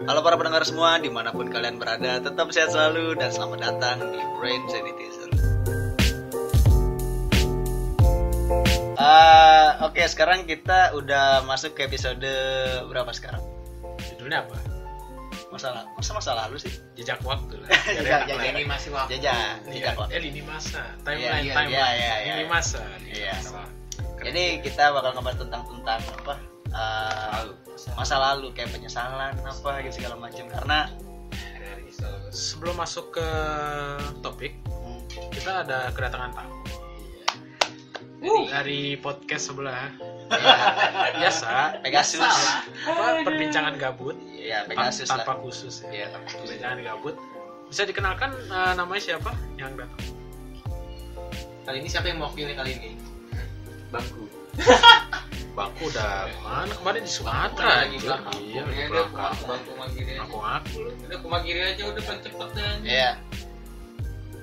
Halo para pendengar semua, di mana pun kalian berada, tetap sehat selalu dan selamat datang di Brain Sanitizer. Eh, Oke, sekarang kita udah masuk ke episode berapa sekarang? Judulnya apa? Masalah, masa masa lalu sih? Jejak waktu lah. Jejak- jejak- ini masih waktu Jejak, Iya, jejak waktu. Eh lini masa, Iya, timeline, iya, timeline. iya, iya, iya. Lini masa. lini Iya. masa. Jadi kita bakal ngebahas tentang tentang apa? Eh, lalu masa lalu kayak penyesalan apa gitu segala macam karena Sebelum masuk ke topik, hmm, kita ada kedatangan tamu dari podcast sebelah. ya, Biasa, Pegasus, apa perbincangan gabut ya Pegasus lah. tanpa khusus ya. Iya, tanpa khusus. Perbincangan gabut. Bisa dikenalkan eh, namanya siapa yang datang? kali ini siapa yang mewakili kali ini bangku Bangku udah mana? Kemarin di Sumatera. Sumatera lagi belakang Iya, di ada belakang. kumang- bangku magiri aja Aku udah kumagiri aja udah paling cepet dan Iya.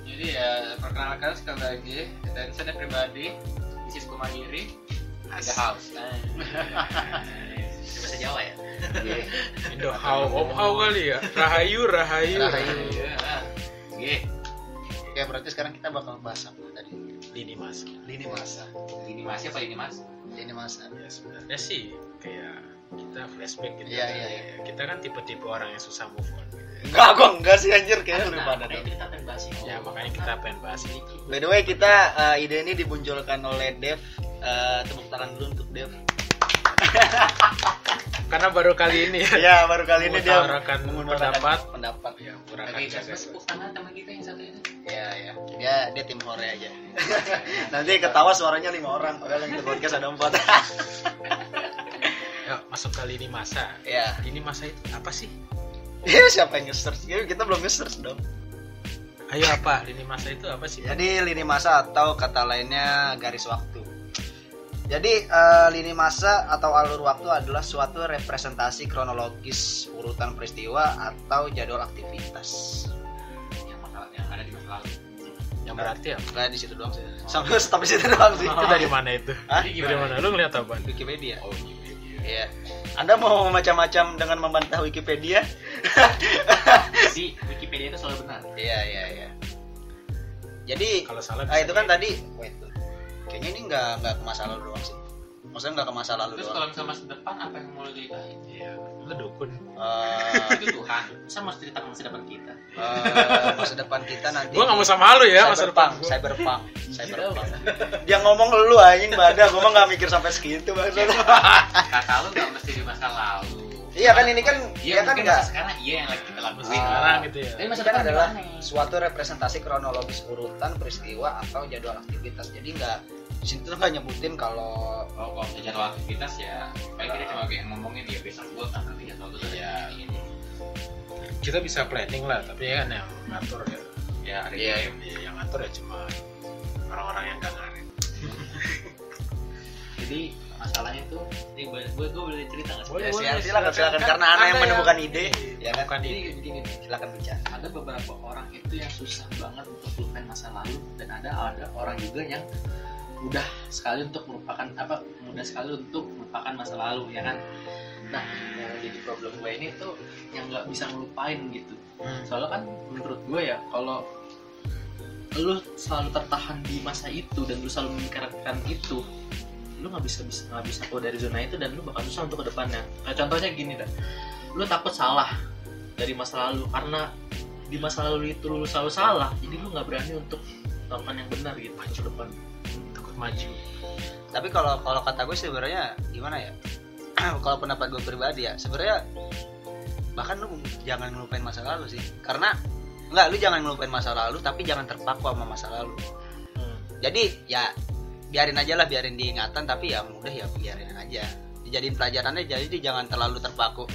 jadi ya perkenalkan sekali lagi dan saya pribadi this is kumagiri the house nah. bahasa Jawa ya Indo how om how kali ya. Rahayu, Rahayu. Rahayu. Oke, Oke, berarti sekarang kita bakal bahas apa tadi? Lini masa. Lini masa. ini mas apa ini mas? Masa. Ya sebenarnya sih kayak kita flashback gitu. Iya, iya, iya. Kita kan tipe-tipe orang yang susah move on. Gitu. Enggak, gua enggak sih anjir kayaknya lu pada kita akan bahas ini. Ya makanya kita pengen bahas ini. By the way, kita eh, ide ini dimunculkan oleh Dev. Eh, tepuk tangan dulu untuk Dev. Karena baru kali ini ya. Ya, baru kali ini dia Mengutarakan mengutarakan pendapat. pendapat. Ya, kita tepuk tangan teman kita yang satu ini. Ya, ya. Dia dia tim hore aja. Nanti ketawa suaranya lima orang, padahal yang di podcast ada empat. Ya, masuk ke lini masa. ya. Lini masa itu apa sih? Ya, siapa yang nge-search? Ya, Kita belum nge-search dong. Ayo apa? Lini masa itu apa sih? Jadi lini masa atau kata lainnya garis waktu. Jadi eh, lini masa atau alur waktu adalah suatu representasi kronologis urutan peristiwa atau jadwal aktivitas. Yang masalah yang ada di masa lalu. Yang berarti apa? Kayak di situ doang sih. Sampai stop di situ doang sih. Itu dari mana itu? Hah? Dari mana? Lu ngeliat apa? Wikipedia. Oh, iya. Iya. Anda mau macam-macam dengan membantah Wikipedia? Jadi Wikipedia itu selalu benar. Iya, iya, iya. Jadi Kalau salah ah, itu kan di- tadi wait. Kayaknya ini nggak nggak ke masa lalu doang sih. Maksudnya nggak ke masa lalu Terus doang. kalau misalnya masa depan apa yang mau lo ceritain? Iya, lu dukun. Eh, itu Tuhan. Masa mau cerita masa depan kita? eh, masa depan kita nanti Gua nggak mau sama lu ya masa depan. cyberpunk cyberpunk cyberpunk dia ngomong lu anjing badak gua mah nggak mikir sampai segitu maksudnya Kata lu nggak mesti di masa lalu. iya kan ini kan Iya iya kan mungkin nggak masa sekarang iya yang lagi kita lakuin. Ah. Sekarang gitu ya. Tapi Ini kan depan adalah suatu representasi kronologis urutan peristiwa atau jadwal aktivitas jadi nggak di situ tuh nggak nyebutin kalau Oh, kalau misalnya jadwal aktivitas ya, paling kita cuma kayak ngomongin ya besok gua tanggal tiga tahun itu Iya. ya ini. Kita bisa planning lah, tapi ya kan yang ngatur ya. Ya hari Iya. ini. Ya, yang ngatur ya cuma orang-orang yang gak ngarit. Jadi masalahnya tuh, ini gue gue gue boleh cerita nggak sih? Boleh, Ya, boleh, silakan, silakan, silakan. Kan Karena Anda yang Anda menemukan yang- ide, ya kan? Ide. begini nih, silakan bicara ada beberapa orang itu yang susah banget untuk melupain masa lalu dan ada ada orang juga yang mudah sekali untuk melupakan apa mudah sekali untuk melupakan masa lalu ya kan? Nah yang jadi problem gue ini tuh yang nggak bisa ngelupain gitu. Hmm. soalnya kan menurut gue ya kalau lu selalu tertahan di masa itu dan lu selalu memikirkan itu lu nggak bisa bisa nggak bisa keluar dari zona itu dan lu bakal susah untuk ke depannya. Kayak contohnya gini dah lu takut salah dari masa lalu karena di masa lalu itu lu selalu salah jadi lu nggak berani untuk melakukan yang benar gitu maju depan maju. tapi kalau kalau kata gue sebenarnya gimana ya? Kalau pendapat gue pribadi ya sebenarnya bahkan lu jangan ngelupain masa lalu sih. Karena nggak lu jangan ngelupain masa lalu tapi jangan terpaku sama masa lalu. Jadi ya biarin aja lah biarin diingatan tapi ya udah ya biarin aja. Dijadiin pelajarannya jadi jangan terlalu terpaku.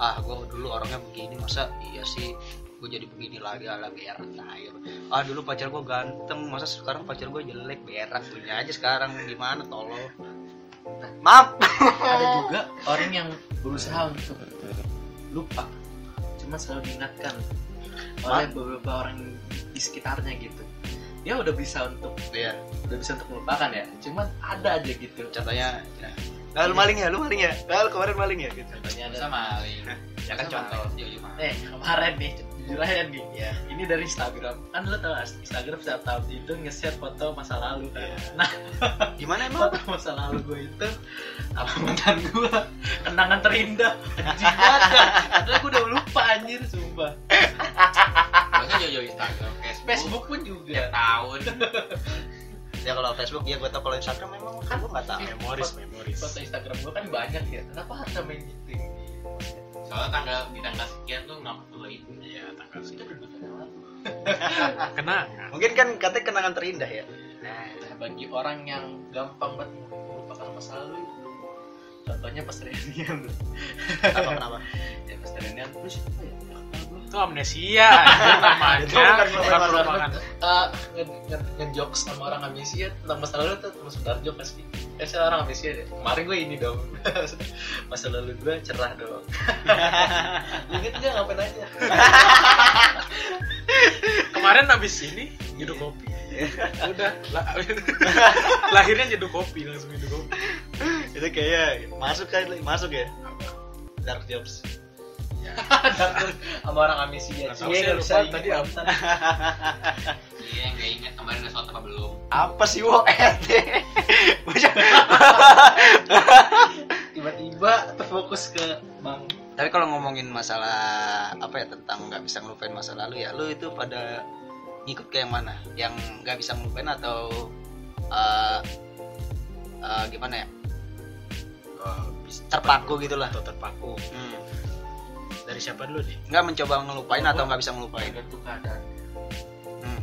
Ah gue dulu orangnya begini masa iya sih gue jadi begini lagi ala berak air. Ah dulu pacar gue ganteng masa sekarang pacar gue jelek berak punya aja sekarang gimana tolong maaf. Ada juga orang yang berusaha untuk lupa cuma selalu diingatkan oleh beberapa orang di sekitarnya gitu. Dia udah bisa untuk iya. udah bisa untuk melupakan ya cuman ada aja gitu. Contohnya ya. Ah, lu maling ya, lu maling ya. Ah, lu kemarin maling ya? Gitu. contohnya ada maling. Ya kan contoh. eh kemarin nih jujur aja nih. Ya ini dari Instagram. Kan lo tau gak, Instagram setiap tahun itu nge-share foto masa lalu kan. Iya. nah Gimana emang? foto masa lalu gue itu apa mantan gue kenangan terindah. Banget padahal gue udah lupa anjir sumpah. Masa jauh-jauh Instagram, Facebook, Facebook pun juga. Tahun. Ya kalau Facebook ya gue tau kalau Instagram memang kan gue nggak tahu. Memoris, memoris. foto Instagram gue kan banyak ya. Kenapa harus main gitu Soalnya tanggal di tanggal sekian tuh nggak perlu itu. Iya, tanggal itu lalu Kenangan. Mungkin kan katanya kenangan terindah ya. Nah, bagi orang yang gampang banget melupakan masa lalu itu contohnya pas reunian Apa kenapa? ya pas reunian terus siapa ya. Itu amnesia, itu namanya. Itu bukan melupakan. Eh, nge- nge- ngejokes sama orang amnesia tentang masa lalu tuh terus sebentar jok pasti eh saya orang amnesia deh kemarin gue ini dong masa lalu gue cerah dong inget gak ngapain aja Kemarin habis ini nyeduh kopi. Udah, lah, lahirnya nyeduh kopi langsung nyeduh kopi. itu kayak masuk kan masuk ya. Dark jobs. sama orang tahu, Cie, saya nggak lupa bisa tadi apa. Iya, nggak ingat kemarin udah sholat apa belum. Apa sih wo RT? tiba-tiba terfokus ke bang Tapi kalau ngomongin masalah apa ya tentang nggak bisa ngelupain masa lalu ya, lu itu pada ngikut ke yang mana? Yang nggak bisa ngelupain atau eh eh, gimana ya? Bisa Terpaku gitu lah. Atau terpaku. Hmm. Dari siapa dulu nih? Nggak mencoba ngelupain atau nggak bisa ngelupain? tergantung keadaan Hmm.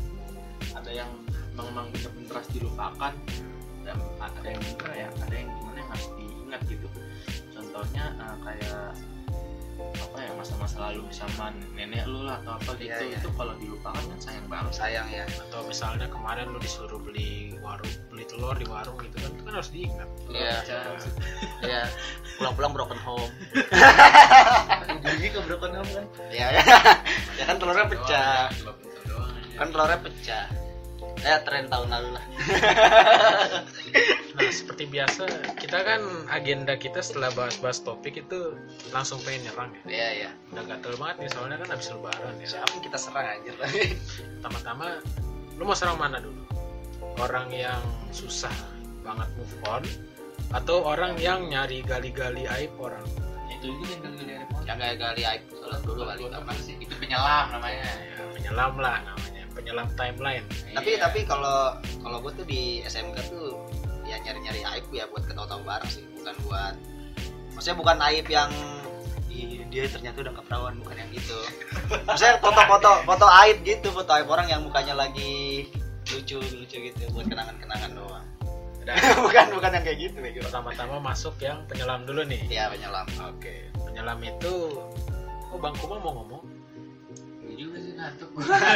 ada yang memang bener-bener harus dilupakan dan ada yang enggak ya ada yang gimana yang harus diingat gitu contohnya eh, kayak apa ya masa-masa lalu sama nenek lu lah atau apa gitu Iya, iya. itu kalau dilupakan kan sayang banget Sayang ya. Atau misalnya kemarin lu disuruh beli warung, beli telur di warung gitu kan, itu kan harus diingat. Iya. Iya. Pulang-pulang broken home. ujungnya ke broken home kan Iya. ya kan telurnya pecah. Doang aja. Kan telurnya pecah. Ya tren tahun lalu lah. Nah, seperti biasa, kita kan agenda kita setelah bahas-bahas topik itu langsung pengen nyerang ya. Iya iya. Udah gatel banget nih, soalnya kan habis lebaran ya. Siapa yang kita serang aja lah. Pertama-tama, lu mau serang mana dulu? Orang yang susah banget move on atau orang yang nyari gali-gali aib orang? itu juga yang kali ada Yang gak gali aib soalnya dulu kali. Apa sih? Itu penyelam namanya. Ya, penyelam lah namanya, penyelam timeline. Tapi Iya. tapi kalau kalau gue tuh di SMK tuh ya nyari-nyari aib ya buat ketawa-tawa bareng sih, bukan buat maksudnya bukan aib yang "Ih, dia ternyata udah keperawan bukan yang gitu. Maksudnya foto-foto foto aib gitu, foto aib orang yang mukanya lagi lucu-lucu gitu buat kenangan-kenangan doang. Udah, bukan bukan yang kayak gitu gitu. pertama-tama masuk yang penyelam dulu nih. Ya penyelam. Oke, penyelam itu Oh Bang Kuma mau ngomong? Gue juga sih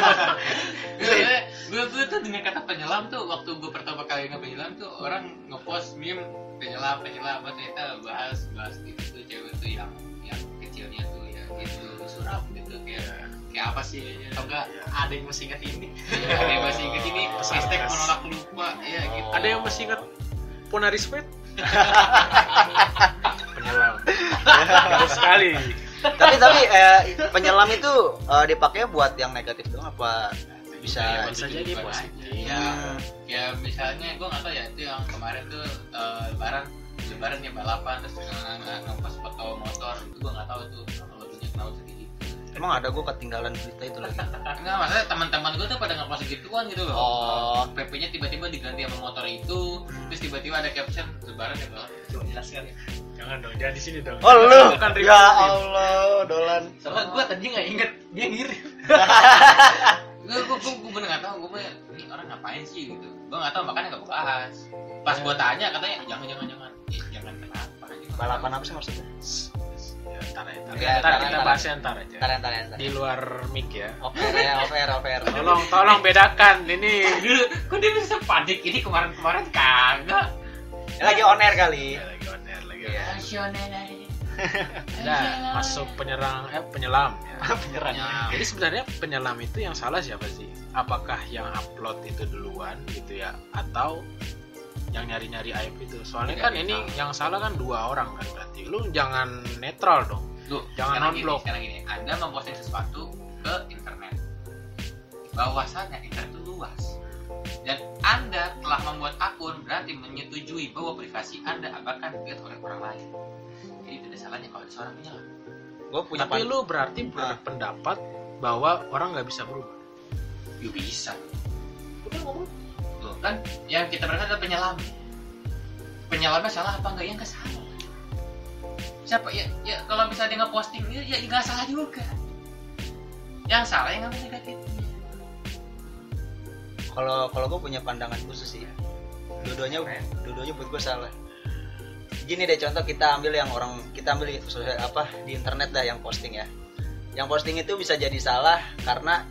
ngantuk gue gue tuh dengan kata penyelam tuh waktu gue pertama kali nge penyelam tuh orang ngepost meme penyelam penyelam apa ternyata bahas bahas itu tuh cewek tuh yang yang kecilnya tuh ya gitu suram gitu kayak kayak apa sih? Atau enggak ada yang masih ingat ini? Ada yang masih inget ini? Hashtag menolak lupa ya gitu. Ada yang masih ingat Ponaris Pet? penyelam. Jauh sekali. Tapi tapi eh, penyelam itu eh, dipakai buat yang negatif doang apa bisa Bisa jadi positif. ya. Ya misalnya gue nggak tahu ya itu yang kemarin tuh eh, lebaran lebaran ya balapan terus nge- nge- ngepost foto motor itu gue nggak tahu tuh kalau dunia tahu sedikit emang ada gue ketinggalan berita itu lagi? Enggak maksudnya teman-teman gue tuh pada ngepost gituan gitu loh. Oh. PP-nya tiba-tiba diganti sama motor itu terus tiba-tiba ada caption lebaran ya balapan jelaskan ya Jangan dong, jangan di sini dong. oh lu. Bukan ya. Allah dolan. Soalnya gue tadi nggak inget dia ngirim. Gue gue gue gue bener nggak tahu gue bener ini orang ngapain sih? gitu. Gue nggak tahu makanya nggak gue bahas. Pas gue tanya katanya jangan jangan jangan. Eh, jangan kenapa? Balapan apa sih maksudnya? Ya, ntar ya, ntar, Ya, ntar ntar, kita ntar. bahasnya ntar aja. ntar ntar ntar Di luar mic ya. over ya over over Tolong, tolong bedakan ini. Dulu, kok dia bisa panik ini kemarin-kemarin kagak. Lagi on air kali Ya, Iya. Nah, masuk penyerang eh penyelam ya. penyerang Jadi sebenarnya penyelam itu yang salah siapa sih? Apakah yang upload itu duluan gitu ya atau yang nyari-nyari aib itu? Soalnya Tidak kan ini bisa. yang salah kan dua orang kan berarti. Lu jangan netral dong. Lu, Jangan sekarang gini, non-blok. sekarang gini, Anda memposting sesuatu ke internet. Bahwasannya internet itu luas. Anda telah membuat akun berarti menyetujui bahwa privasi Anda akan dilihat oleh orang lain. Jadi tidak salahnya kalau ada seorang penyelam. gue punya Tapi lu berarti berpendapat bahwa orang nggak bisa berubah. Ya bisa. Udah ngomong. Loh, kan yang kita berkata adalah penyelam. Penyelamnya salah apa enggak? Ya enggak salah. Siapa ya? Ya kalau misalnya dia nge-posting ya, ya enggak salah juga. Yang salah yang ngambil negatifnya. Kalau kalau gue punya pandangan khusus sih ya. Dua-duanya dua-duanya buat gue salah. Gini deh contoh kita ambil yang orang kita ambil sosial- apa di internet dah yang posting ya. Yang posting itu bisa jadi salah karena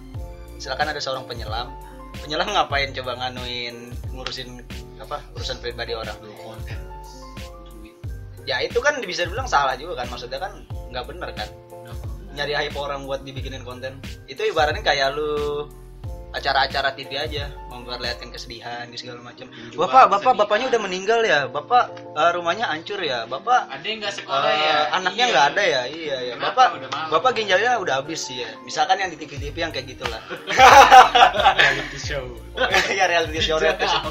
misalkan ada seorang penyelam. Penyelam ngapain coba nganuin ngurusin apa urusan pribadi orang ya itu kan bisa dibilang salah juga kan. Maksudnya kan nggak bener kan. Nyari hype orang buat dibikinin konten. Itu ibaratnya kayak lu acara-acara TV aja memperlihatkan kesedihan di segala macam bapak bapak kesedihan. bapaknya udah meninggal ya bapak eh, rumahnya hancur ya bapak Ada yang enggak eh, sekolah ya? anaknya Iya. nggak ada ya iya ya Kenapa? bapak bapak ginjalnya udah habis sih ya misalkan yang di TV TV yang kayak gitulah Reality show. ya reality show reality show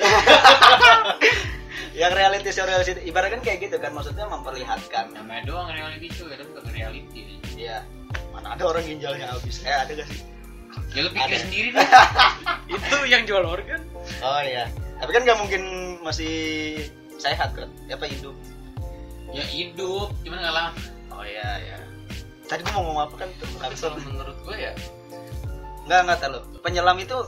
yang reality show reality show ibaratnya kan kayak gitu kan maksudnya memperlihatkan Namanya doang reality show ya, tapi bukan reality. Iya. Mana ada orang ginjalnya habis? Eh ada gak sih? Ya lu pikir Ada. sendiri deh. Itu yang jual organ. Oh iya. Tapi kan nggak mungkin masih sehat kan? Apa hidup? Ya hidup, cuman nggak lama. Oh iya iya. Tadi gua mau ngomong apa kan tuh? Tapi kalau menurut gue ya Enggak enggak tahu. Penyelam itu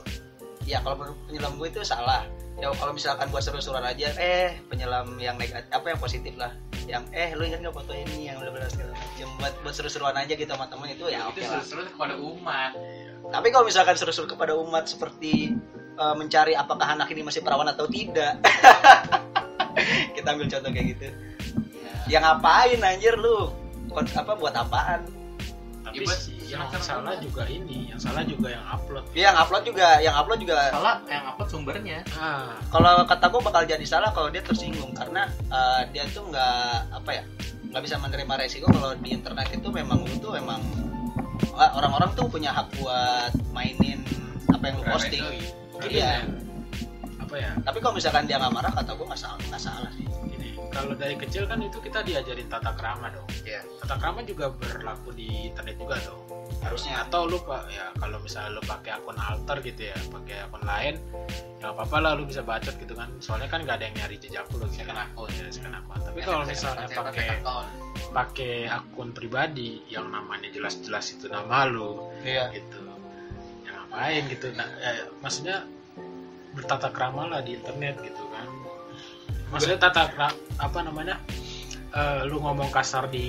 ya kalau menurut penyelam gue itu salah. Ya kalau misalkan buat seru-seruan aja, eh penyelam yang negatif apa yang positif lah. Yang eh lu ingat nggak foto ini yang udah segala macam buat buat seru-seruan aja gitu sama temen itu ya oke itu lah. seru-seru kepada umat. Tapi kalau misalkan seru-seru kepada umat seperti eh, mencari apakah anak ini masih perawan atau tidak, kita ambil contoh kayak gitu. Ya. Ya ngapain anjir lu? Kon- apa buat apaan? Tapi Ya, buat sih, yang salah juga ini, yang salah juga yang upload. Ya, yang upload juga, yang upload juga. salah yang upload sumbernya. Ah, Kalau kata gua bakal jadi salah kalau dia tersinggung karena eh, dia tuh nggak apa ya, nggak bisa menerima resiko kalau di internet itu memang tuh memang eh, orang-orang tuh punya hak buat mainin apa yang lu posting. Iya. apa ya? Tapi kalau misalkan dia nggak marah, kata gua nggak salah, nggak salah sih. Kalau dari kecil kan itu kita diajarin tata krama dong. Iya. Tata krama juga berlaku di internet juga dong. Harusnya. Atau lu pak ya kalau misalnya lu pakai akun alter gitu ya, pakai akun lain, ya nggak apa-apa lah lu bisa bacot gitu kan. Soalnya kan nggak ada yang nyari jejak lu. gitu. Second account. Ya, second account. Tapi Ya, kalau second misalnya second pakai pakai akun pribadi yang namanya jelas-jelas itu nama lu Iya. gitu yang ngapain gitu nah, eh, maksudnya bertata krama lah di internet gitu kan maksudnya tata apa namanya eh, lu ngomong kasar di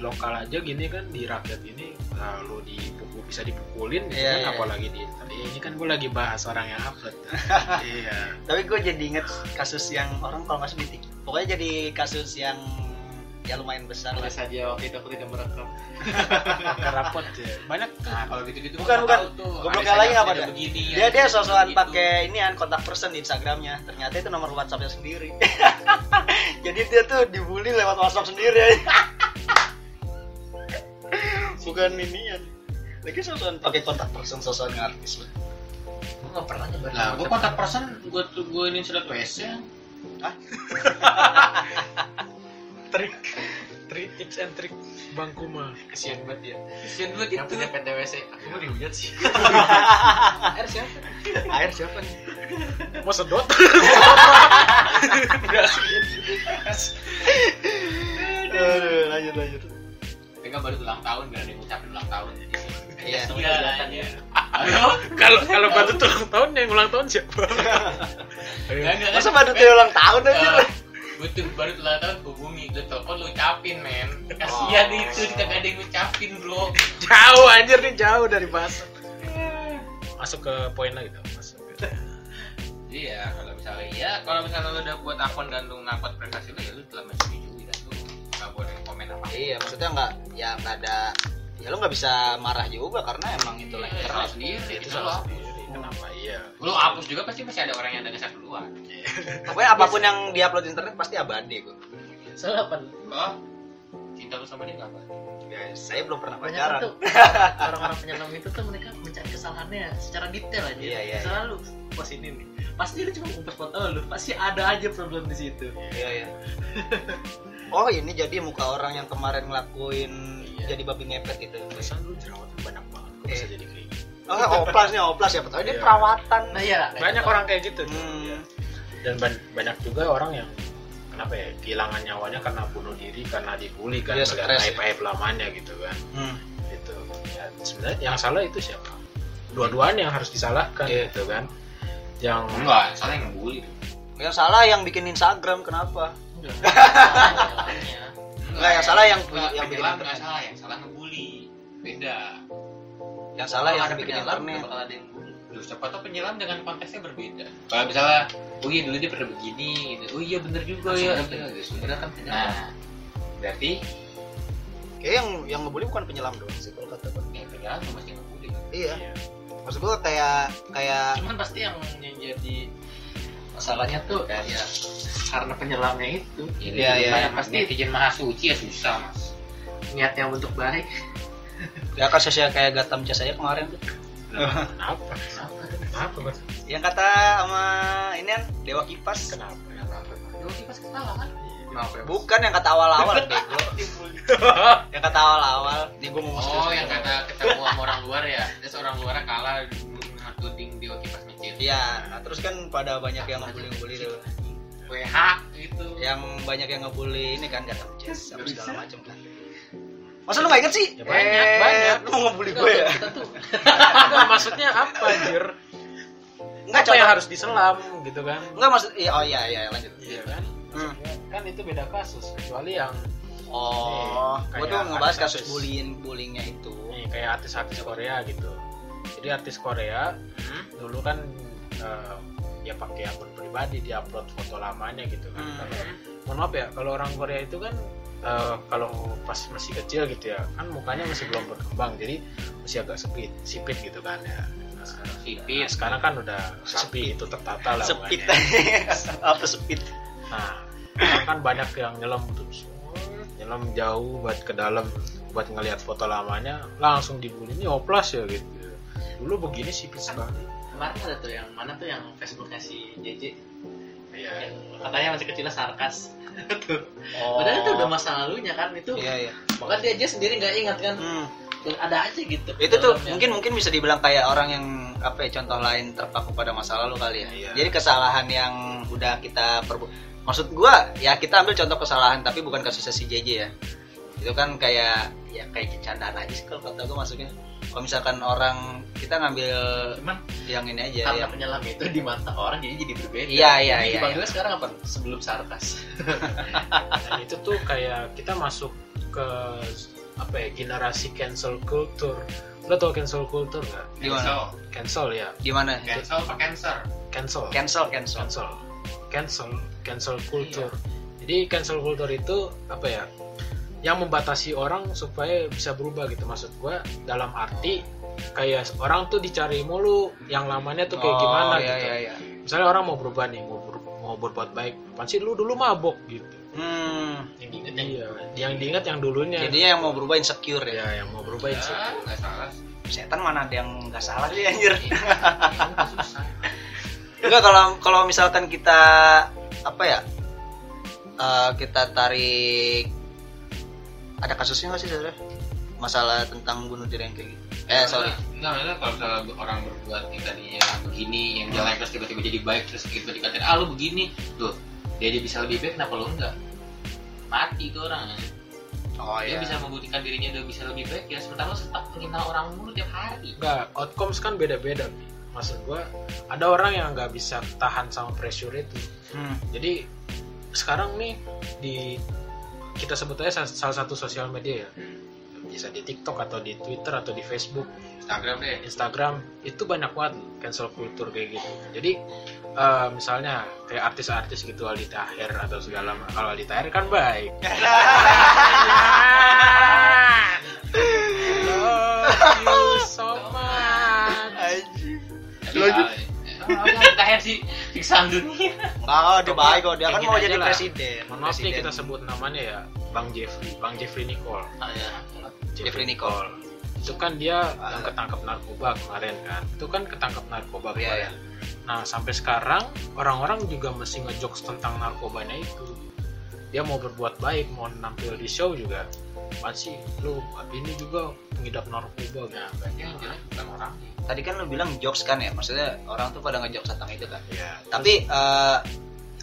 lokal aja gini kan di rakyat ini lalu dipukul bisa dipukulin gitu Iya, kan iya. apalagi di internet ini kan gue lagi bahas orang yang upload iya Tapi gue jadi inget kasus yang orang kalau nggak salah di. Pokoknya jadi kasus yang ya lumayan besar lah. Saja waktu itu aku tidak merekam. kerapot ya banyak tuh Nah, kalau gitu-gitu Bukan, gua bukan. tuh. Goblok lagi apa ada dah? Begini, Dia dia sosokan pakai ini kan kontak person di Instagramnya. Ternyata itu nomor WhatsAppnya sendiri. jadi dia tuh dibully lewat WhatsApp sendiri. Bukan inian. Lagi sosokan pakai kontak person sosokan artis lah. Gue nggak pernah nyebar. Lah, gua kontak person, gua tuh gua ini sudah WC. trik trik tips and trik bang kuma kesian banget ya. Kesian banget Yang itu. punya PTWC, aku mau dihujat sih. Air siapa? Air siapa nih? mau sedot Aduh, lanjut lanjut. Mereka baru ulang tahun, biar ada yang ngucapin ulang tahun. Iya. Iya, ya. Ayo. kalau kalau batu tuh ulang tahun yang ulang tahun siapa Enggak, enggak. Masa badut dia ulang tahun aja? Eh, Gue tuh baru ulang tahun hubungi, gue telepon lu ucapin men. Kasihan Oh. itu, kagak ada yang ngucapin bro. jauh anjir nih jauh dari bahasa masuk ke poin lagi tuh masuk ke Iya, kalau misalnya iya, kalau misalnya lu udah buat akun dan lu ngupload privasi lu ya lu telah menyetujui dan lu nggak boleh komen apa. Iya, maksudnya nggak ya nggak ada ya lu nggak bisa marah juga karena emang itu lah Itu salah sendiri, itu itu salah salah. sendiri kenapa iya Lu hapus juga pasti masih ada orang yang ada geser duluan. Pokoknya apa pun yang diupload di internet pasti abadi kok. Salah apa? Oh, cinta lu sama dia apa Ya, saya belum pernah banyak pacaran. tuh orang-orang penyelam itu tuh mereka mencari kesalahannya secara detail aja Iya, iya, misalnya lu pas ini nih pasti lu cuma ngumpet foto lu pasti ada aja problem di situ Iya, iya. Oh, ini jadi muka orang yang kemarin ngelakuin Iya. jadi babi ngepet itu. Pesan lu jerawatnya banyak banget kok bisa Eh. jadi kayak gitu Oh, oplas nih, oplas ya. Betul. Dia Iya. perawatan. nah iya banyak orang kayak gitu. Hmm. dan ban- banyak juga orang yang kenapa ya kehilangan nyawanya karena bunuh diri karena dibully kan Iya, melihat stres, ya. aib aib lamanya gitu kan Hmm. gitu ya sebenarnya yang salah itu siapa dua-duanya yang harus disalahkan Iya. gitu kan yang enggak salah yang ngebully Yang salah yang bikin Instagram kenapa? Enggak. Enggak, yang salah yang Enggak, yang bikin penyelam nggak internet. salah yang salah ngebully beda Yang salah yang ada bikin penyelam, internet. bakal ada yang. Duh, siapa tau penyelam dengan konteksnya berbeda kalau misalnya oh iya dulu dia pernah begini gitu. oh iya bener juga ya Sumbernya- sumbernya kan penyelam nah berarti Kayak yang yang ngebully bukan penyelam doang sih kalau kata gue. penyelam tuh masih ngebully Iya. Maksud gue kayak kayak cuman pasti yang yang jadi masalahnya tuh ya karena penyelamnya itu Iya, iya. Banyak pasti netizen maha suci ya susah mas niatnya untuk baik ya kasusnya kayak Gatam Cas aja kemarin tuh. kenapa apa kenapa Bos? Yang kata sama ini kan Dewa Kipas. kenapa Dulu kita ketawa kan kenapa ya? Bukan yang kata awal-awal bego. yang kata awal-awal. Nih gue mau oh yang kata ketemu sama orang luar ya terus orang luar kalah ngetuding di kipas masjid Iya, nah terus kan pada banyak yang ngebully-ngebully tuh. WH gitu Yang banyak yang ngebully ini kan Gatam Cas sama segala macam kan. Masa lu gak inget sih? Ya banyak, Eh, banyak. Lu mau ngebully gue ya? kita tuh Enggak, maksudnya apa anjir Enggak, apa yang harus diselam gitu kan Enggak maksud iya oh iya iya lanjut. iya kan Hmm. kan itu beda kasus kecuali yang Oh, gue tuh ngebahas kasus bullying bullyingnya itu. nih kayak artis-artis Korea gitu jadi artis Korea Hmm? dulu kan eh, ya pakai akun pribadi dia upload foto lamanya gitu kan Hmm. Kalau- mohon maaf ya kalau orang Korea itu kan eh, kalau pas masih kecil gitu ya kan mukanya masih belum berkembang jadi masih agak sipit sipit gitu kan ya. Sipit nah, sekarang kan udah rapi itu tertata lah Sepit. Apa sepit? nah kan banyak yang nyelam tuh nyelam jauh buat ke dalam buat ngelihat foto lamanya langsung dibully. Ini oplas ya gitu. Dulu begini sipit banget kemarin ada tuh yang mana tuh yang Facebooknya si JJ Iya. yang katanya masih kecilnya sarkas tuh Oh. padahal itu udah masa lalunya kan itu Iya, iya. bahkan dia aja sendiri nggak ingat kan Hmm. Dan ada aja gitu Itu tuh Dalamnya. mungkin mungkin bisa dibilang kayak orang yang apa ya contoh lain terpaku pada masa lalu kali ya. Iya. Jadi kesalahan yang udah kita perbu Maksud gua ya kita ambil contoh kesalahan tapi bukan kasusnya si JJ ya. Itu kan kayak ya kayak candaan aja sih kalau kata gua maksudnya. Kalau misalkan orang kita ngambil cuman yang ini aja karena yang penyelam itu di mata orang jadi jadi berbeda. Iya, iya, Jadi iya, dipanggilnya sekarang apa? Sebelum sarkas. Dan itu tuh kayak kita masuk ke apa ya generasi cancel culture. Lo tau cancel culture nggak? Gimana? cancel. Cancel ya. Gimana? cancel apa cancer? Cancel. Cancel, cancel. cancel. Cancel cancel culture. Jadi cancel culture itu apa ya yang membatasi orang supaya bisa berubah gitu. Maksud gua dalam arti kayak orang tuh dicari mulu yang lamanya tuh kayak Oh, gimana iya, gitu iya, iya. misalnya orang mau berubah nih mau ber- mau berbuat baik pasti lu dulu mabok gitu Hmm. yang diinget yang iya yang diingat yang dulunya Jadinya yang mau berubah insecure ya. ya yang mau berubah itu ya nggak salah Setan mana ada yang nggak salah sih anjir. Iya, susah Enggak kalau kalau misalkan kita apa ya? eh, kita tarik ada kasusnya nggak sih saudara? Masalah tentang bunuh diri yang kayak gitu. Eh sorry. Enggak, maksudnya kalau misalnya orang berbuat yang tadinya begini, yang jelek terus tiba-tiba jadi baik terus tiba dikatain ah lu begini, tuh dia aja bisa lebih baik kenapa lu enggak? Mati itu orang. Oh Dia iya. bisa membuktikan dirinya udah bisa lebih baik ya, sementara lu tetap menghina orang mulu tiap hari. enggak outcomes kan beda-beda maksud gua ada orang yang nggak bisa tahan sama pressure itu Hmm. jadi sekarang nih di kita sebut aja salah- salah satu sosial media ya bisa di TikTok atau di Twitter atau di Facebook Instagram deh. Instagram itu banyak banget cancel culture kayak gitu jadi eh, misalnya kayak artis-artis gitu Aldi Taher atau segala kalau Aldi Taher kan baik Love you so much. Lanjut. Lanjut. Tahir sih siksaan dunia. Oh, dia baik kok. Dia kan mau jadi presiden. Mohon maaf nih kita sebut namanya ya Bang Jeffrey, Bang Jeffrey Nicole. Ah, ya. Jeffrey Nicole. Itu kan dia Ah. yang ketangkap narkoba kemarin kan. Itu kan ketangkap narkoba Iya, kemarin. Nah, sampai sekarang orang-orang juga masih ngejokes tentang narkobanya itu. Dia mau berbuat baik, mau nampil di show juga. Masih lu ini juga pengidap narkoba nah kan. berarti yang jelek bukan orangnya Tadi kan lu bilang jokes kan ya, maksudnya orang tuh pada ngejokes tentang itu kan. Ya, Tapi eh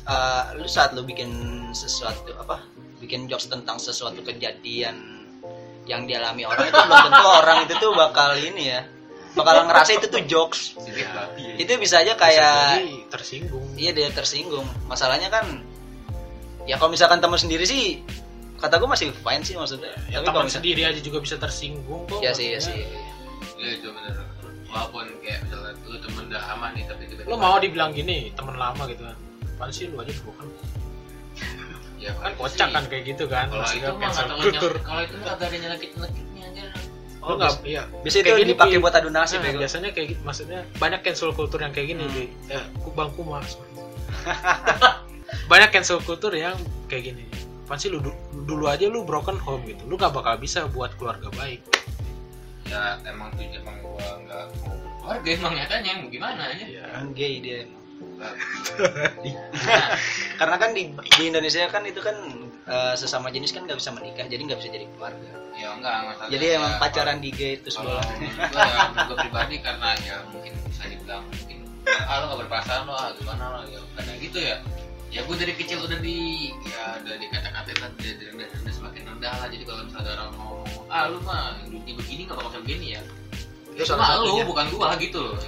eh, lu saat lu bikin sesuatu apa? Bikin jokes tentang sesuatu kejadian yang dialami orang itu belum tentu orang itu tuh bakal ini ya. Bakal ngerasa itu tuh jokes. ya Itu bisa aja bisa kayak jadi tersinggung. iya dia tersinggung. Masalahnya kan ya kalau misalkan temen sendiri sih kata gue masih fine sih maksudnya. Ya Tapi kalau sendiri aja juga bisa tersinggung kok. Iya sih, iya sih. ya itu bener walaupun kayak misalnya lu temen udah aman nih tapi tiba-tiba Lu mau dibilang gini, teman lama gitu kan. Apaan sih lu aja bukan ya kan kocak kan kayak gitu kan. kalau itu mah kalau itu mah kagak ada nyelekit nyelekitnya aja Lu nggak, iya. Bisa itu Kayak gini, dipakai buat adu nasib Nah, ya. biasanya kayak gitu, maksudnya banyak cancel culture yang kayak gini, Hmm. Bi. Eh, kubang kuma. banyak cancel culture yang kayak gini. Apaan sih lu du- dulu aja lu broken home gitu. Lu gak bakal bisa buat keluarga baik. ya emang tuh emang gua nggak mau keluarga emang nyatanya mau gimana aja Ya. Gay dia emang. Karena kan di, di Indonesia kan itu kan eh, sesama jenis kan nggak bisa menikah, jadi nggak bisa jadi keluarga. ya enggak masalah Jadi emang pacaran di gay itu kalau gua ya pribadi karena ya mungkin bisa dibilang mungkin ah lo gak berperasaan lo ah, gimana lo ya karena gitu ya. Ya gue dari kecil udah di ya udah dikata-katain lah dari rendah, rendah semakin rendah lah. Jadi kalau misalnya orang ngomong ah lu mah hidupnya begini gak bakal begini ya. Itu mah lu bukan gua gitu loh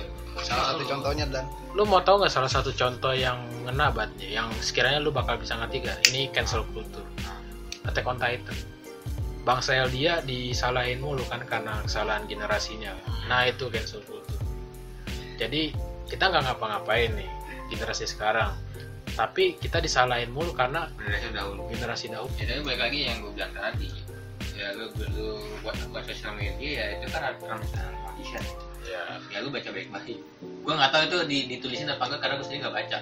Salah satu Lu. contohnya dan Lu mau tahu nggak salah satu contoh yang ngena banget nih, yang sekiranya lu bakal bisa ngerti gak? Ini cancel culture. Attack on Titan. Bang Sel dia disalahin mulu kan karena kesalahan generasinya. Nah itu cancel culture. Jadi kita nggak ngapa-ngapain nih generasi sekarang. Tapi kita disalahin mulu karena generasi dahulu generasi dahulu. ya tapi balik lagi yang gue bilang tadi ya lu, lu buat buat sosial media ya itu kan ada condition Ya, ya lu baca baik-baik gue nggak tahu itu di, ditulisin apa enggak karena gue sendiri nggak baca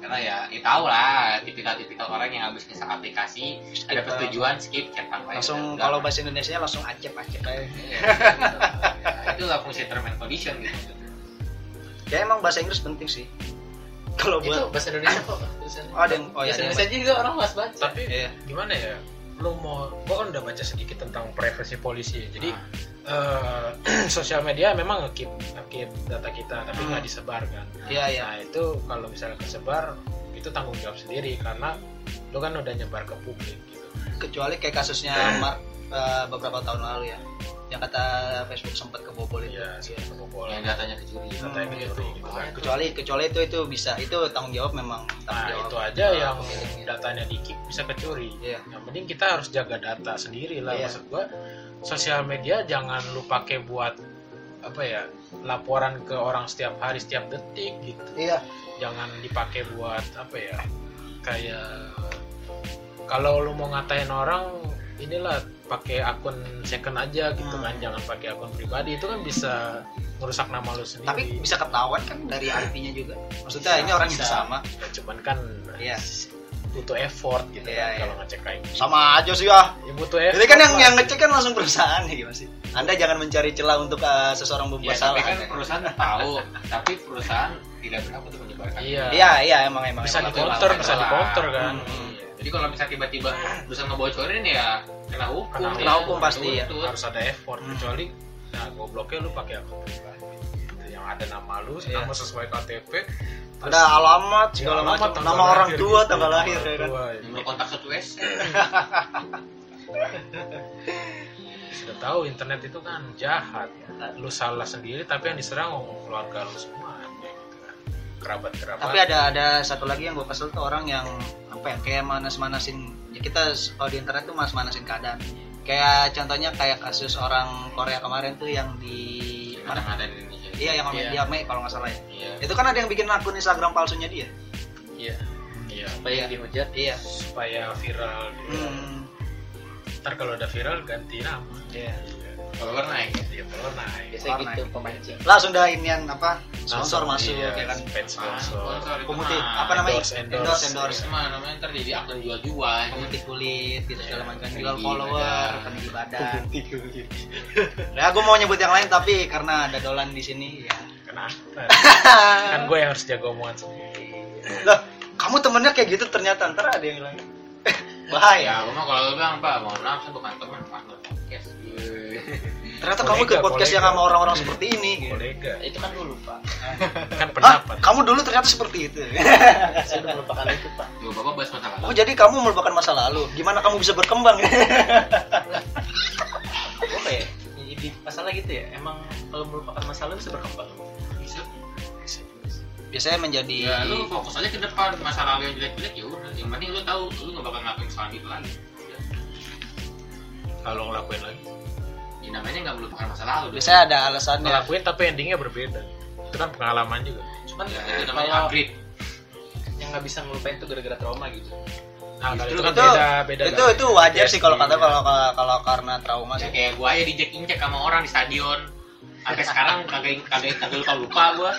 karena ya ya tau lah tipikal-tipikal orang yang habis nginstal aplikasi ada persetujuan skip baik langsung udah, kalau bahasa Indonesia langsung acep acep aja. Gitu. Ya, itulah fungsi term and condition gitu Ya emang bahasa Inggris penting sih. Kalau itu buat bahasa Indonesia kok tulisannya. Oh, ada yang- oh, iya, bahasa Indonesia juga orang mas baca tapi Iya. gimana ya? Lu mau, gua kan udah baca sedikit tentang privasi polisi. Jadi eh, sosial media memang ngekip ngekip data kita, tapi nggak disebar kan. Iya iya. Nah itu kalau misalnya kesebar itu tanggung jawab sendiri karena lu kan udah nyebar ke publik gitu. Kecuali kayak kasusnya Mark eh, beberapa tahun lalu ya. Yang kata Facebook sempat kebobol itu. Iya, sih kebobol. yang datanya kecuri Hmm, dicuri gitu kan. Kecuali kecuali itu itu bisa itu tanggung jawab memang tanggung Nah jawab. itu aja eh, yang pemiliknya. datanya dikip bisa kecuri. Iya. Yang penting kita harus jaga data sendiri lah. Iya. Maksud gua sosial media jangan lu pakai buat apa ya laporan ke orang setiap hari setiap detik gitu. Iya. Jangan dipakai buat apa ya kayak kalau lu mau ngatain orang inilah pakai akun second aja gitu Hmm. kan jangan pakai akun pribadi itu kan bisa merusak nama lu sendiri Tapi bisa ketahuan kan dari IP-nya juga. Maksudnya ini orang yang Bisa. sama. Ya, cuman kan Iya. butuh effort gitu Iya, kan iya. kalau ngecek IP Sama aja sih ya. ya butuh effort Jadi kan yang yang ngecek kan langsung perusahaan ya gimana sih? Anda jangan mencari celah untuk eh, seseorang ya berbuat tapi salah. kan perusahaan tahu tapi perusahaan tidak berhak untuk menyebarkan Iya. Iya iya emang emang. bisa emang. di counter bisa di counter kan Hmm. jadi kalau misalnya tiba-tiba perusahaan ngebocorin ya kena hukum. Kena- kena hukum pasti, ya. Harus ada effort. Hmm. kecuali nah gobloknya lu pakai akun pribadi. Gitu, yang ada nama lu Iya. nama sesuai KTP Ada alamat segala ya, alamat, macam, nama orang tua, gitu, tanggal lahir ya kan. tua, nomor kontak satu WC sudah tahu internet itu kan jahat. Lu salah sendiri tapi yang diserang keluarga lu semua. Gitu kan kerabat kerabat Tapi ada ada satu lagi yang gue kesel tuh orang yang apa ya kayak manas-manasin kita kalau di internet tuh manas-manasin keadaan. Kayak contohnya kayak kasus orang Korea kemarin tuh yang di mana? ada di Indonesia Iya yang Iya. di Ame kalau nggak salah ya. iya Itu kan ada yang bikin akun Instagram palsunya dia. iya iya supaya yang dihujat Iya. supaya viral gitu. Hmm. ntar kalau udah viral ganti nama Iya. Follower naik ya? Ya follower naik. Biasanya Warna. gitu pemancing langsung dah inian apa? Sponsor masuk iya, ya kan? fans sponsor. Mah. apa namanya? endorse, endorse. Endorse. endorse. Mah namanya ntar jadi akun jual-jual pemutih kulit gitu segala macam. Peninggi jual follower peninggi badan. Ya gue mau nyebut yang lain tapi karena ada dolan di sini ya. Kenapa kan gue yang harus jaga omongan sendiri. Loh kamu temennya kayak gitu ternyata ntar ada yang lain. Ya bahaya aku mah kalau lu bilang pak mohon maaf saya bukan teman ternyata kamu ikut Kolega, podcast yang sama orang-orang seperti ini gitu. kolega. Itu kan dulu pak. Kan Hah? pendapat. kamu dulu ternyata seperti itu. Saya udah melupakan itu pak. Tuh, bapak bahas masa lalu. Oh jadi kamu melupakan masa lalu. Gimana kamu bisa berkembang? Apa ya jadi masalah gitu ya emang kalau melupakan masalah bisa berkembang? Bisa. Biasanya menjadi ya lu fokus aja ke depan. Masa lalu yang jelek-jelek ya udah. Yang penting lu tahu lu nggak bakal ngelakuin kesalahan itu lagi. Kalau ngelakuin lagi ya namanya nggak melupakan masa lalu. Biasanya ada alasannya. Ngelakuin tapi endingnya berbeda. Itu kan pengalaman juga. Cuman ya, itu namanya upgrade. yang nggak bisa ngelupain itu gara-gara trauma gitu. Nah itu kan itu beda beda itu itu wajar sih kalau kata PTSD. kalau kalau karena trauma ya sih. kayak gua aja dijek injek sama orang di stadion. Sampai sekarang kagak kagak kagak lupa lupa gua.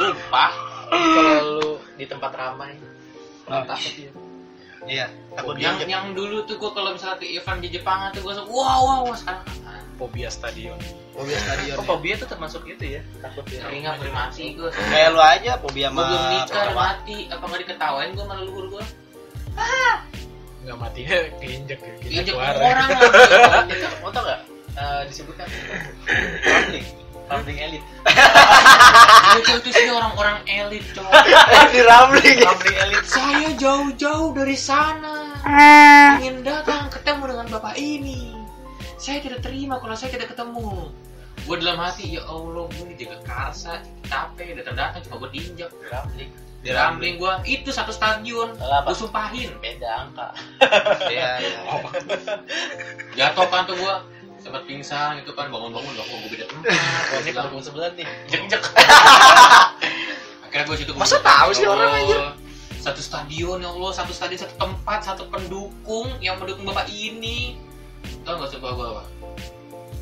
Lupa. Kalau lu di tempat ramai Ah. takut ya iya takut yang yang dulu tuh gua kalau misalnya ke event di Jepangan tuh gua langsung wow wow wow sekarang apaan? fobia stadion. Fobia stadion kok ya. fobia tuh termasuk itu ya? Takut ya. Sering mati gua. Kayak lu aja fobia gua sama belum nikah udah mati. Apa nggak diketawain gua sama leluhur gua? Nggak matinya keinjek ya injek keinjek orang warna lagi. itu mau tau nggak? Eh, disebutkan. Rambling rambling elit. Itu itu sih orang-orang elit cowok di rambling rambling elit. Saya jauh-jauh dari sana. Ingin datang ketemu dengan bapak ini saya tidak terima kalau saya tidak ketemu. Gue dalam hati ya allah gue jaga karsa capek datang datang cuma gue diinjak rambling di rambling gue itu satu stadion. Gue sumpahin. Beda angka. Jatuh kan tuh gue sempat pingsan gitu kan bangun-bangun loh gue beda tempat? Gua ini pendukung sebelah nih. Injek-injek akhirnya gue situ Masa tahu "Ya sih orang, Allah, anjir?" satu stadion ya Allah satu stadion satu tempat satu pendukung yang mendukung bapak ini tau gak coba gue apa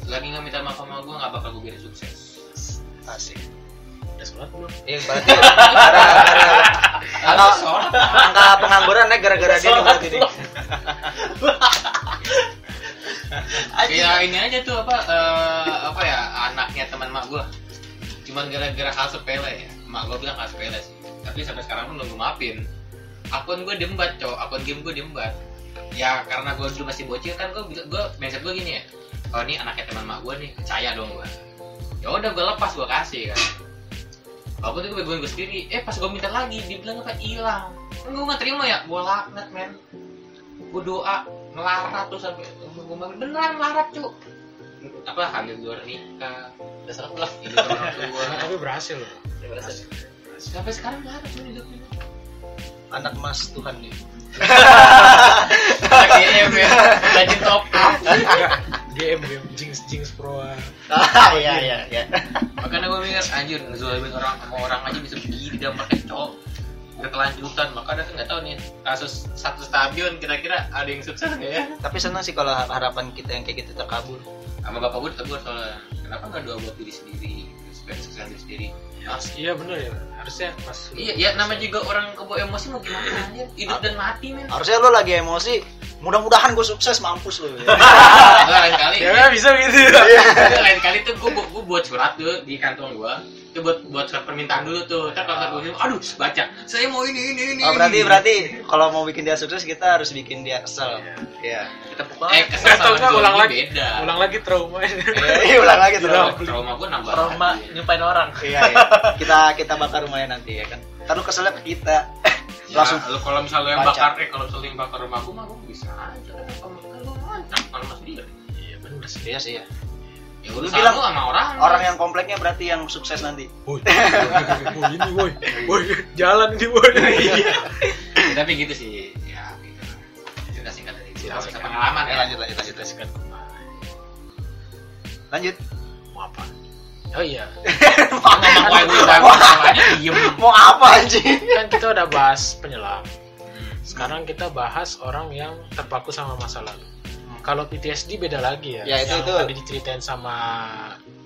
lagi nggak minta maaf sama gue nggak bakal gue bikin sukses. Asik. Udah sholat belum? Iya berarti Angka- angka pengangguran naik gara-gara dia nih berarti nih ya ini aja tuh apa eh, apa ya anaknya teman mak gue cuman gara-gara hal sepele ya. Mak gue bilang hal sepele sih. Tapi sampai sekarang pun belum gue maafin. Akun gue diembat cowok akun game gue diembat ya karena gue dulu masih bocil kan gue gue mindset gue gini ya oh ini anaknya teman mak gue nih percaya dong gue ya udah gue lepas gue kasih kan Walaupun itu gue begoin gue sendiri, eh pas gue minta lagi, dibilang apa hilang. Kan gue gak terima ya, gue laknat men. Gue doa, melarat tuh sampai gue beneran melarat cu. Apa hamil luar nikah, udah serap lah hidup orang tua. tapi berhasil loh Ya, berasa. Sampai sekarang melarat tuh hidupnya. anak emas Tuhan nih DM ya, rajin top game game jinx jinx pro ah iya iya iya. Makanya gue mikir anjir ngezolimin orang sama orang aja bisa begini dampaknya cowok. Berkelanjutan. Makanya tuh nggak tahu nih kasus satu stadion kira-kira ada yang sukses nggak ya? Tapi senang sih kalau harapan kita yang kayak gitu terkabul sama bapak gue ditegur soalnya kenapa nggak doa buat diri sendiri supaya sukses diri sendiri? Mas, iya bener ya harusnya pas iya ya nama juga orang kebawa emosi mau gimana anjir? Hidup dan mati men. Harusnya lo lagi emosi mudah-mudahan gue sukses mampus lo. Enggak, lain kali. Ya bisa gitu lain kali tuh gue gue buat surat tuh di kantong gue itu buat buat surat permintaan dulu tuh. Ntar kalau gue aduh baca saya mau ini ini ini oh berarti ini. berarti kalau mau bikin dia sukses kita harus bikin dia kesel. Iya. Kita eh pukul kesel Atau sama ulang lagi. beda. Ulang lagi trauma. Iya ulang lagi terus Ulang. trauma gue nambah trauma nyumpain orang. Iya iya. Kita kita bakar rumahnya nanti ya kan? Taruh keselnya ke kita. Ya, langsung lu kalau misalnya yang baca. bakar eh kalau misalnya yang bakar rumah gue mah gue bisa aja kan kalau kan lu rumah sendiri iya bener sih. Iya sih ya ya Lu udah bilang sama orang. orang yang kompleknya berarti yang sukses nanti. Woi ini woi. Woi jalan ini woi. Ya, tapi gitu sih. Ya gitu. Cerita singkat dari pengalaman ya ya. Lanjut lanjut lanjut lanjut. Lanjut. Mau apa oh iya. Diem. Mau apa anjing? Kan kita udah bahas penyelam. Sekarang kita bahas orang yang terpaku sama masa lalu. Kalau PTSD beda lagi ya. Ya, itu- Yang itu. tadi diceritain sama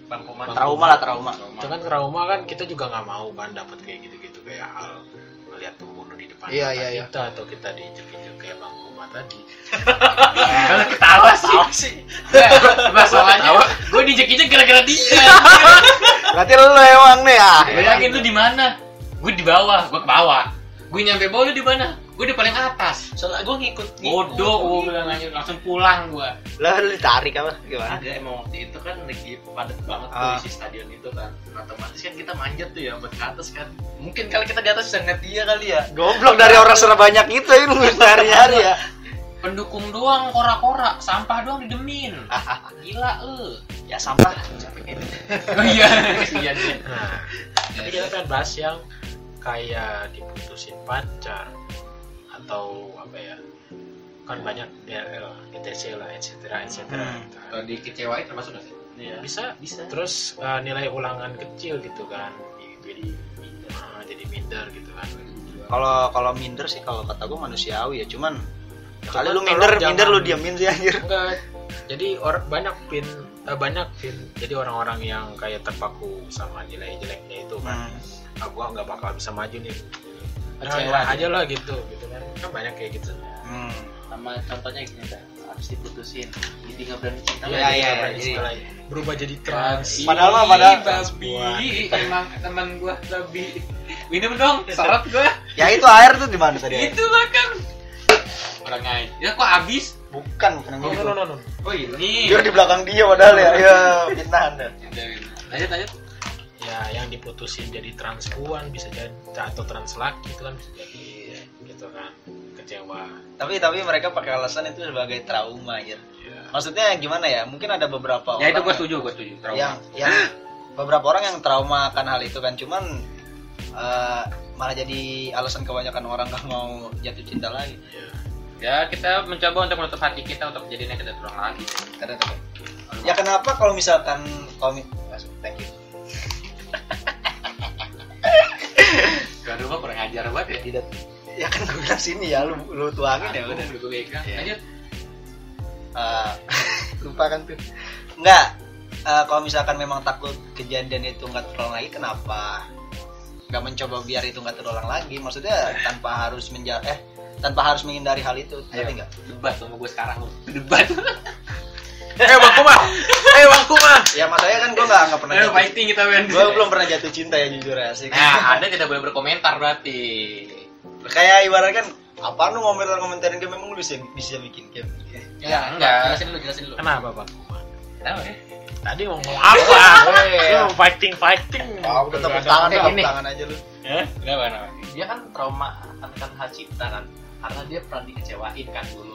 bang Bang trauma lah trauma. Itu kan trauma kan kita juga nggak mau kan dapat kayak gitu-gitu kayak hal melihat pembunuh di depan Iya, iya, iya. kita atau kita diinjek-injek kayak bang Tadi. Kalau ketawa sih. sih Masalahnya gue dijek-injek gara-gara dia. berarti lu emang nih ya Bayangin lu di mana? Gue di bawah, gue ke bawah. Gue nyampe bawah lu di mana? Gue di paling atas. soalnya gue ngikut Bodoh, gue bilang aja langsung pulang gue. lah lu ditarik apa gimana ada emang waktu itu kan lagi padat banget tuh Ah. isi stadion itu kan otomatis kan kita manjat tuh ya buat ke atas kan mungkin kalau kita di atas bisa ngeliat dia kali ya goblok dari orang sebanyak itu ya lu sehari-hari ya Pendukung doang, kora-kora, sampah doang didemin. Gila lu. ya sampah Oh iya, iya iya. Nah, tadi kita kan bahas yang kayak diputusin pacar atau apa ya kan banyak DLL, etc lah, etc. etc. Hmm. gitu. Kalau dikecewain termasuk nggak sih? Iya. Bisa, bisa terus uh, nilai ulangan kecil gitu kan jadi uh, jadi minder gitu kan kalau kalau minder sih kalau kata gue manusiawi ya cuman kali Cuman lu tolong minder jangan- minder lu diamin sih anjir enggak jadi orang banyak pin eh, banyak pin jadi orang-orang yang kayak terpaku sama nilai jeleknya itu kan Hmm. ah, gua nggak bakal bisa maju nih nah, Kecewa ya aja lah gitu gitu kan kan banyak kayak gitu Hmm. sama contohnya gini dah habis diputusin jadi nggak berani cinta Iya, lagi. iya, berubah jadi- berubah jadi trans Padahal mah, padahal- babi. Emang teman gua babi. Minum dong, seret gua. ya itu air tuh di mana tadi Itu lah kan. Orang aja. Ya kok habis? bukan bukan yang no, itu no, no, no. Oh ini. Dia di belakang dia padahal ya ya fitnah anda Lanjut lanjut. Ya yang diputusin jadi transpuan bisa jadi atau trans laki itu kan bisa jadi gitu kan kecewa. Tapi tapi mereka pakai alasan itu sebagai trauma ya ya maksudnya gimana ya? Mungkin ada beberapa Ya itu orang gua setuju, gua setuju. Trauma. yang yang beberapa orang yang trauma akan hal itu kan. Cuman eh, malah jadi alasan kebanyakan orang gak mau jatuh cinta lagi. Ya Ya kita mencoba untuk menutup hati kita untuk jadinya tidak terulang lagi. Ya kenapa kalau misalkan kalau thank you Gak rumah kurang ajar banget ya. tidak ya kan gue bilang sini ya lu lu tuangin ya udah Gue pegang. Iya. Lanjut. Eh, lupa kan tuh enggak eh, kalau misalkan memang takut kejadian itu nggak terulang lagi kenapa nggak mencoba biar itu nggak terulang lagi maksudnya tanpa harus menja eh tanpa harus menghindari hal itu Ayo. ngerti nggak Debat sama gue sekarang lu. Debat. eh bang kuma eh bang kuma ya masalahnya kan gue nggak nggak pernah Ayo jatuh fighting kita men. gue belum pernah jatuh cinta ya jujur ya sih Nah, Anda tidak boleh berkomentar berarti. kayak ibaratkan apa lu ngomentarin ngomentarin game? Memang lu bisa bisa bikin game? Ya, enggak. jelasin dulu jelasin dulu. Kenapa bang kuma Tahu ya. tadi ngomong apa? Eh, lu fighting fighting. Ah, udah tepuk tangan tepuk tangan aja lu. Eh? Kenapa? kenapa? dia kan trauma akan hal cinta kan. Karena dia pernah dikecewain kan dulu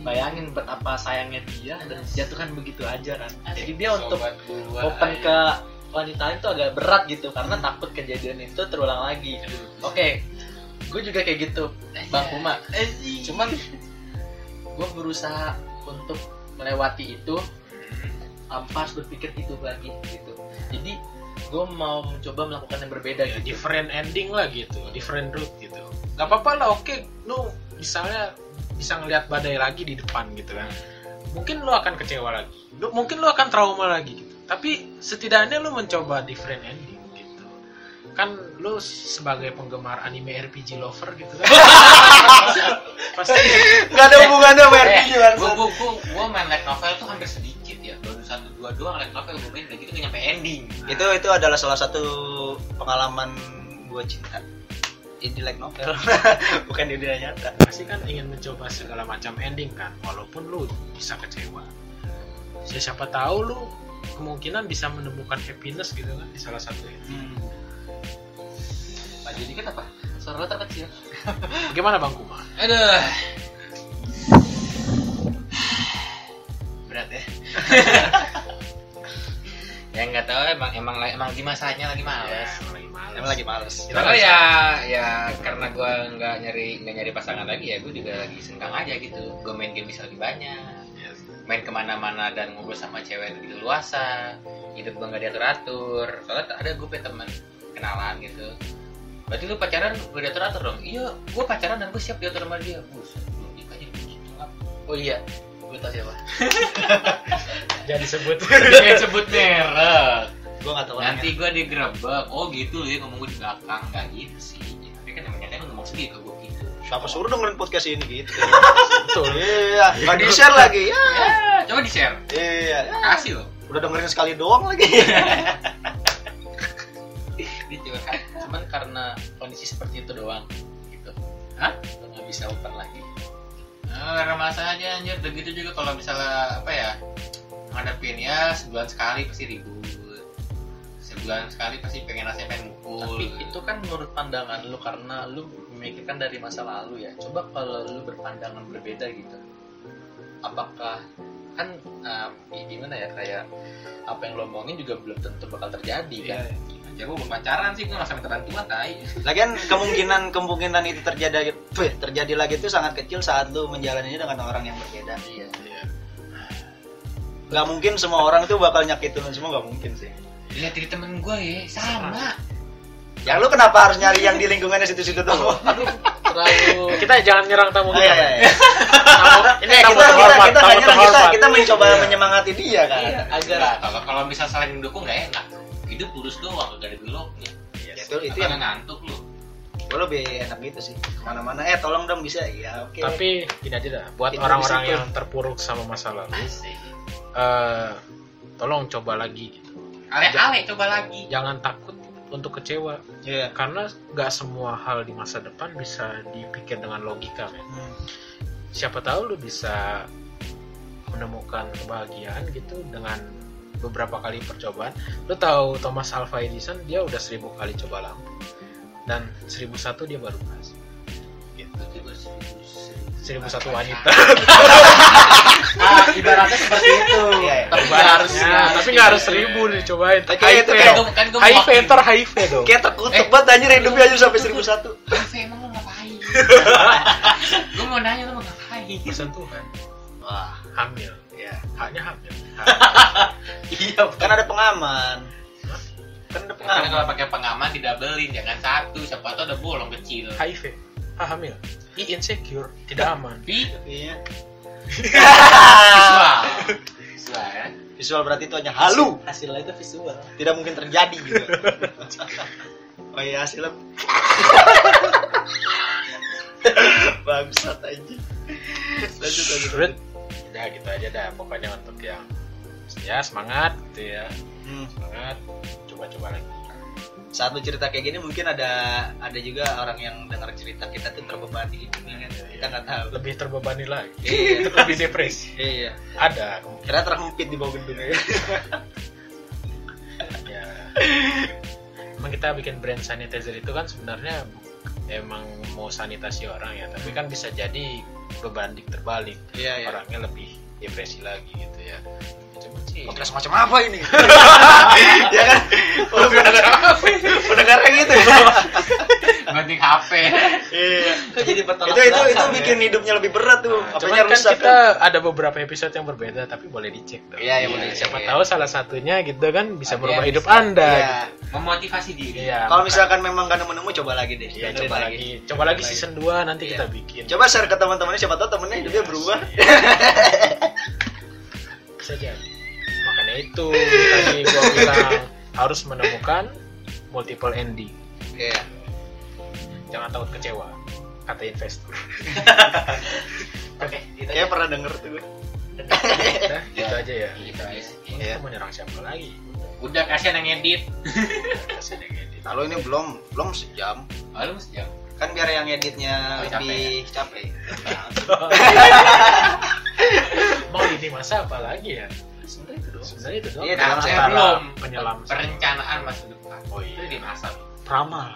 bayangin betapa sayangnya dia dan jatuhkan begitu aja kan jadi dia untuk open ayo. ke wanita itu agak berat gitu karena takut kejadian itu terulang lagi. Oke gue juga kayak gitu bang Kuma cuman gue berusaha untuk melewati itu tanpa harus berpikir itu lagi gitu. Jadi gue mau mencoba melakukan yang berbeda ya, gitu. Different ending lah gitu. Different route gitu. Nggak apa-apa lah oke. Lu misalnya bisa ngelihat badai lagi di depan gitu kan. Mungkin lu akan kecewa lagi. Lu, mungkin lu akan trauma lagi gitu. Tapi setidaknya lu mencoba different ending gitu. Kan lu sebagai penggemar anime RPG lover gitu kan. Pasti nggak ada hubungannya sama RPG Eh, kan gua, gua, gua, gua main light novel tuh hampir sedikit ya. Baru satu dua doang light novel gua main udah gitu nyampe ending. Itu itu adalah salah satu pengalaman gue cinta ini like novel. Bukan di dunia nyata. Pasti kan ingin mencoba segala macam ending kan walaupun lu bisa kecewa. Ya, siapa tahu lu kemungkinan bisa menemukan happiness gitu kan di salah satu Hmm. maju dikit apa? Suara lo terkecil. Bagaimana bang Kuma? Aduh. Berat ya ya nggak tahu emang emang emang di masanya lagi males. Ya, lagi malas. emang lagi males. Kita Karena ya ya karena gue nggak nyari nggak nyari pasangan lagi ya gue juga lagi senggang aja gitu. Gue main game bisa lebih banyak. Yes. main ke mana-mana dan ngobrol sama cewek lebih luasa hidup gue nggak diatur atur soalnya ada gue punya teman kenalan gitu. Berarti lu pacaran gue diatur atur dong? Iya gue pacaran dan gue siap diatur sama dia. Buset lah oh iya gue tau siapa Jadi sebut. Jangan sebut merek. gue nggak tahu Nanti gue digerebek. Oh gitu ya ngomong gue di belakang nggak gitu sih. Tapi kan emang nyatanya ngomong sendiri ke gue gitu. siapa suruh dengerin podcast ini gitu Betul. iya nggak di share lagi ya Ya, coba di share. iya Kasih loh. udah dengerin sekali doang lagi dia curhat cuman karena kondisi seperti itu doang gitu Hah? lo nggak bisa open lagi Nah, karena masa aja anjir. Udah gitu juga kalau misalnya apa ya ngadepin ya sebulan sekali pasti ribut. Sebulan sekali pasti pengen rasanya pengen mukul tapi itu kan menurut pandangan lu karena lu memikirkan dari masa lalu ya. Coba kalau lu berpandangan berbeda gitu. Apakah kan uh, gimana ya kayak apa yang lo omongin juga belum tentu bakal terjadi kan anjir gue belum pacaran sih gue nggak sampai bantuan tai. Lagian kemungkinan kemungkinan itu terjadi Wih, terjadi lagi itu sangat kecil saat lu menjalaninya dengan orang yang berbeda. Iya. Nggak mungkin semua orang itu bakal nyakitin lu semua nggak mungkin sih. Lihat dari temen gue ya sama. Ya lu kenapa harus nyari yang di lingkungannya situ-situ doang aduh terlalu Kita jangan nyerang tamu kita. iya, iya, iya. Tamu- Ini Eh, tamu kita kita terhormat, kita tamu kita kita mencoba menyemangati dia kan? Iya, agar kalau kalau misal saling mendukung nggak enak hidup lurus doang gak ada beloknya Ya, itu itu yang ngantuk lu. Gue lebih enak gitu sih ke mana-mana. Eh tolong dong bisa? Ya oke. Tapi gini aja dah, buat orang-orang yang terpuruk sama masa lalu, asik. eh tolong coba lagi gitu. ale-ale coba lagi. Jangan takut untuk kecewa. Iya. karena nggak semua hal di masa depan bisa dipikir dengan logika men. Hmm. Siapa tahu lu bisa menemukan kebahagiaan gitu dengan beberapa kali percobaan. Lu tahu Thomas Alva Edison dia udah seribu kali coba lampu dan seribu satu dia baru berhasil. Gitu. Seribu satu wanita. ah ibaratnya seperti itu Iya, iya. tapi nggak harus Ya, tapi nggak harus seribu dicobain. Oke, HIV itu kayak- kan gue HIV HIV dong. kayak terkutuk banget anjir hidupnya aja sampai seribu satu emang lu ngapain gue mau nanya lu mau ngapain Bersentuhan. wah Hamil. Ya Haknya hamil. iya kan ada pengaman. Kan ada Karena kalau pengaman pakai pengaman didabelin jangan satu. Siapa tahu ada bolong kecil. HIV. Ah, hamil. I insecure, tidak aman. tapi iya. Visual. Visual ya. Visual berarti itu hanya halu. Hasilnya itu visual. Tidak mungkin terjadi gitu. Oh iya hasilnya bangsat aja lanjut lanjut Rut, udah gitu aja dah. Pokoknya untuk yang ya semangat gitu ya. Hmm. semangat coba-coba lagi. Saat lu cerita kayak gini mungkin ada ada juga orang yang dengar cerita kita tuh terbebani hidupnya kan? kita nggak tahu. Lebih terbebani lagi. Iya. Lebih depresi. Iya. Ada. Kira terhempit di bawah gedung ya ya. Emang kita bikin brand sanitizer itu kan sebenarnya emang mau sanitasi orang ya tapi kan bisa jadi berbanding terbalik. Iya iya. Orangnya lebih depresi lagi gitu ya. Cuman sih. Podcast macam apa ini? Ya kan? Pendengar gitu banding HP iya kok jadi bertolak itu itu itu belakang, bikin hidupnya lebih berat tuh Nah, cuman kan rusak kita kan ada beberapa episode yang berbeda tapi boleh dicek dong. Iya, iya, boleh dicek, Siapa tahu salah satunya gitu kan bisa Ada merubah yang hidup bisa. Anda. Iya. gitu. memotivasi diri Iya. kalau misalkan memang gak nemu-nemu coba lagi deh Iya, coba lagi. Coba lagi Lagi. season 2 nanti Iya. kita bikin. coba share ke teman-temannya siapa tahu temennya hidupnya berubah Bisa jadi. Makanya itu tadi gua bilang harus menemukan multiple ending. iya Jangan takut kecewa. Kata investor. oke gitu kayak pernah denger tuh gue Udah, gitu aja ya. Gitu aja. Kita mau nyerang siapa lagi? udah kasihan yang edit Kasih yang edit. kalau ini belum belum sejam oh, lu mesti jawab kan biar yang editnya Oh, capek lebih capek Mau ini masa apa lagi ya? sebenarnya itu doang Sebenarnya itu doang. Iya, dalam saya belum penyelam perencanaan masa depan Oh iya. itu di masa pramal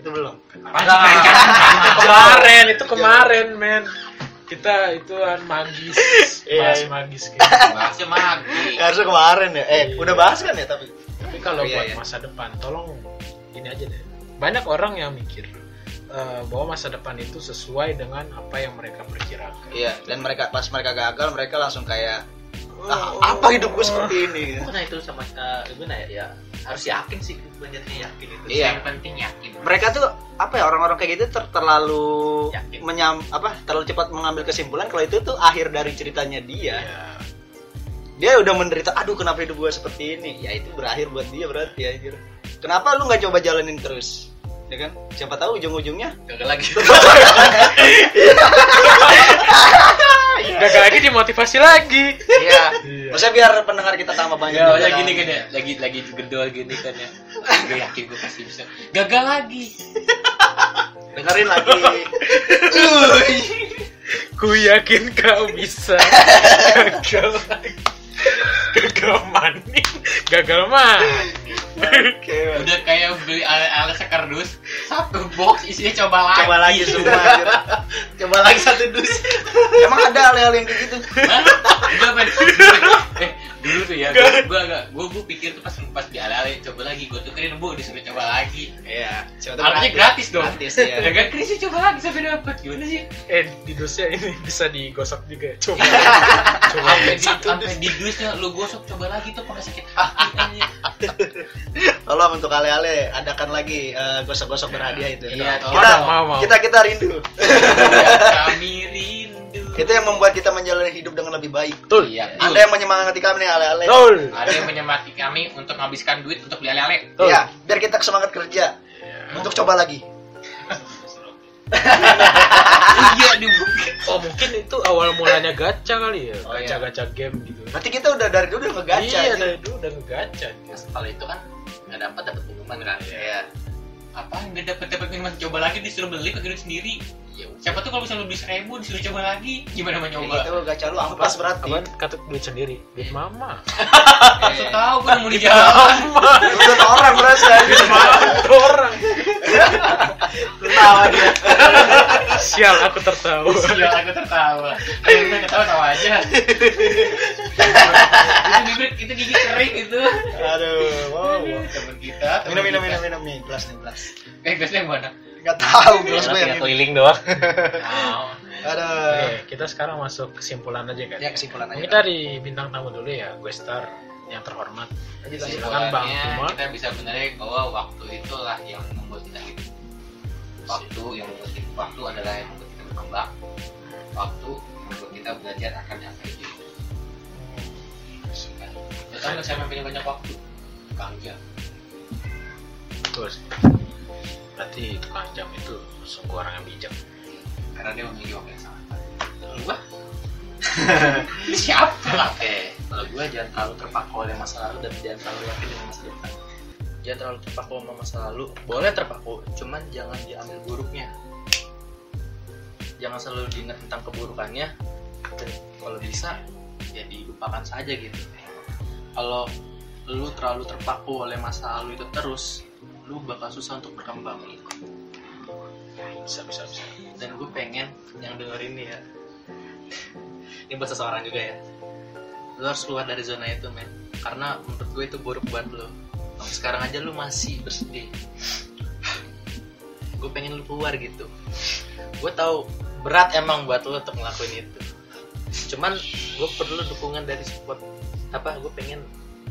itu belum. Kemarin itu kemarin men. Kita ituan magis Iya, bahas magis gitu. bahasnya magi harusnya kemarin ya. Eh udah bahas kan ya tapi? Tapi kalau Oh, iya, buat iya. masa depan tolong ini aja deh. Banyak orang yang mikir eh, bahwa masa depan itu sesuai dengan apa yang mereka perkirakan. Iya dan mereka pas mereka gagal mereka langsung kayak ah, apa hidup gue seperti ini? Karena itu sama uh, gimana ya, ya harus yakin sih banyak yakin itu. Iya. yang penting yakin mereka tuh apa ya orang-orang kayak gitu ter- terlalu Yakin. menyam apa terlalu cepat mengambil kesimpulan kalau itu tuh akhir dari ceritanya dia ya dia udah menderita aduh kenapa hidup gue seperti ini ya itu berakhir buat dia berarti anjir kenapa lu nggak coba jalanin terus ya kan siapa tahu ujung-ujungnya Gagal lagi. gagal lagi dimotivasi lagi iya Iya. maksudnya biar pendengar kita tambah banyak Ya, juga ya kan. gini kan ya, lagi lagi gedor gini kan ya. Gue yakin gue pasti bisa. Gagal lagi. dengerin lagi ku yakin kau bisa gagal lagi gagal maning gagal oke. Udah kayak beli alat kardus. Satu box isinya coba lagi. Coba lagi semua coba lagi satu dus. Emang ada hal-hal yang kayak gitu? Udah, men. eh dulu tuh ya gua gua agak gua gua pikir tuh pas pas di ale coba lagi. Gua tukerin bu disuruh coba lagi. Iya artinya gratis. dong. Gratis ya ya kan Chris coba lagi sampai dapat. Gimana sih? Eh di dosnya ini bisa digosok juga ya. coba. Coba. Sampai di sampai di dusnya lu gosok coba lagi tuh pakai sakit hati. Tolong untuk ale-ale adakan lagi eh, gosok-gosok berhadiah itu. Iya, kita tolong. Mau, mau. kita kita rindu. Kami rindu. Itu yang membuat kita menjalani hidup dengan lebih baik. Betul. Iya. Anda yang menyemangati kami nih ale-ale. Betul. Ada yang menyemangati kami untuk menghabiskan duit untuk beli ale-ale. Betul. Iya, biar kita semangat kerja. Untuk coba lagi. iya di oh mungkin itu awal mulanya gacha kali ya Oh, iya. gacha gacha game gitu Berarti kita udah dari dulu udah ngegacha. iya dari dulu udah ngegacha Kalau itu kan nggak dapat dapat pengumuman kan. Iya. Apa nggak dapat dapat minuman coba lagi disuruh beli pakai duit sendiri Ya siapa tuh kalau misalnya lu beli seribu disuruh coba lagi gimana mau Kayak nyoba gitu gacha lu ampas berarti. apaan kata duit sendiri duit mama Maksud tahu kan mau di jalan Udah orang berarti anjir. Itu orang Ketawa dia. sial aku tertawa Iya, aku tertawa. Kita ketawa tawa aja. itu bibir, itu gigi kering itu. Aduh, wow. Temen kita. Minum minum minum minum nih, gelas nih, gelas. Eh, gelasnya yang mana? Enggak tahu gelas gue yang keliling doang. Oh. Aduh. Oke, kita sekarang masuk kesimpulan aja kan. Ya kesimpulan aja. Mungkin dari bintang tamu dulu ya, gue star yang terhormat. Silakan. Bang Kumar. kita bisa benerin bahwa waktu itulah yang membuat kita hidup. Waktu yang membuat kita, waktu adalah yang membuat kita berkembang. Waktu membuat kita belajar akan apa itu. Kita kan siapa yang punya banyak waktu? Kang Jam. Berarti tukang jam itu sungguh orang yang bijak. karena dia memiliki waktu yang sangat banyak. Gua? Ini siapa lah? Eh, kalau gue jangan terlalu terpaku oleh masa lalu dan jangan terlalu yakin dengan masa depan. Jangan terlalu terpaku sama masa lalu. Boleh terpaku, cuman jangan diambil buruknya. Jangan selalu diingat tentang keburukannya. Dan kalau bisa, ya dilupakan saja gitu. Kalau lu terlalu terpaku oleh masa lalu itu terus, lu bakal susah untuk berkembang. Bisa, bisa, bisa. dan gue pengen yang denger ini ya. Ini buat seseorang juga ya. Lu harus keluar dari zona itu men. Karena menurut gue itu buruk buat lo Sampai sekarang aja lu masih bersedih. Gue pengen lu keluar gitu. Gue tahu berat emang buat lo untuk ngelakuin itu. Cuman gue perlu dukungan dari support apa gue pengen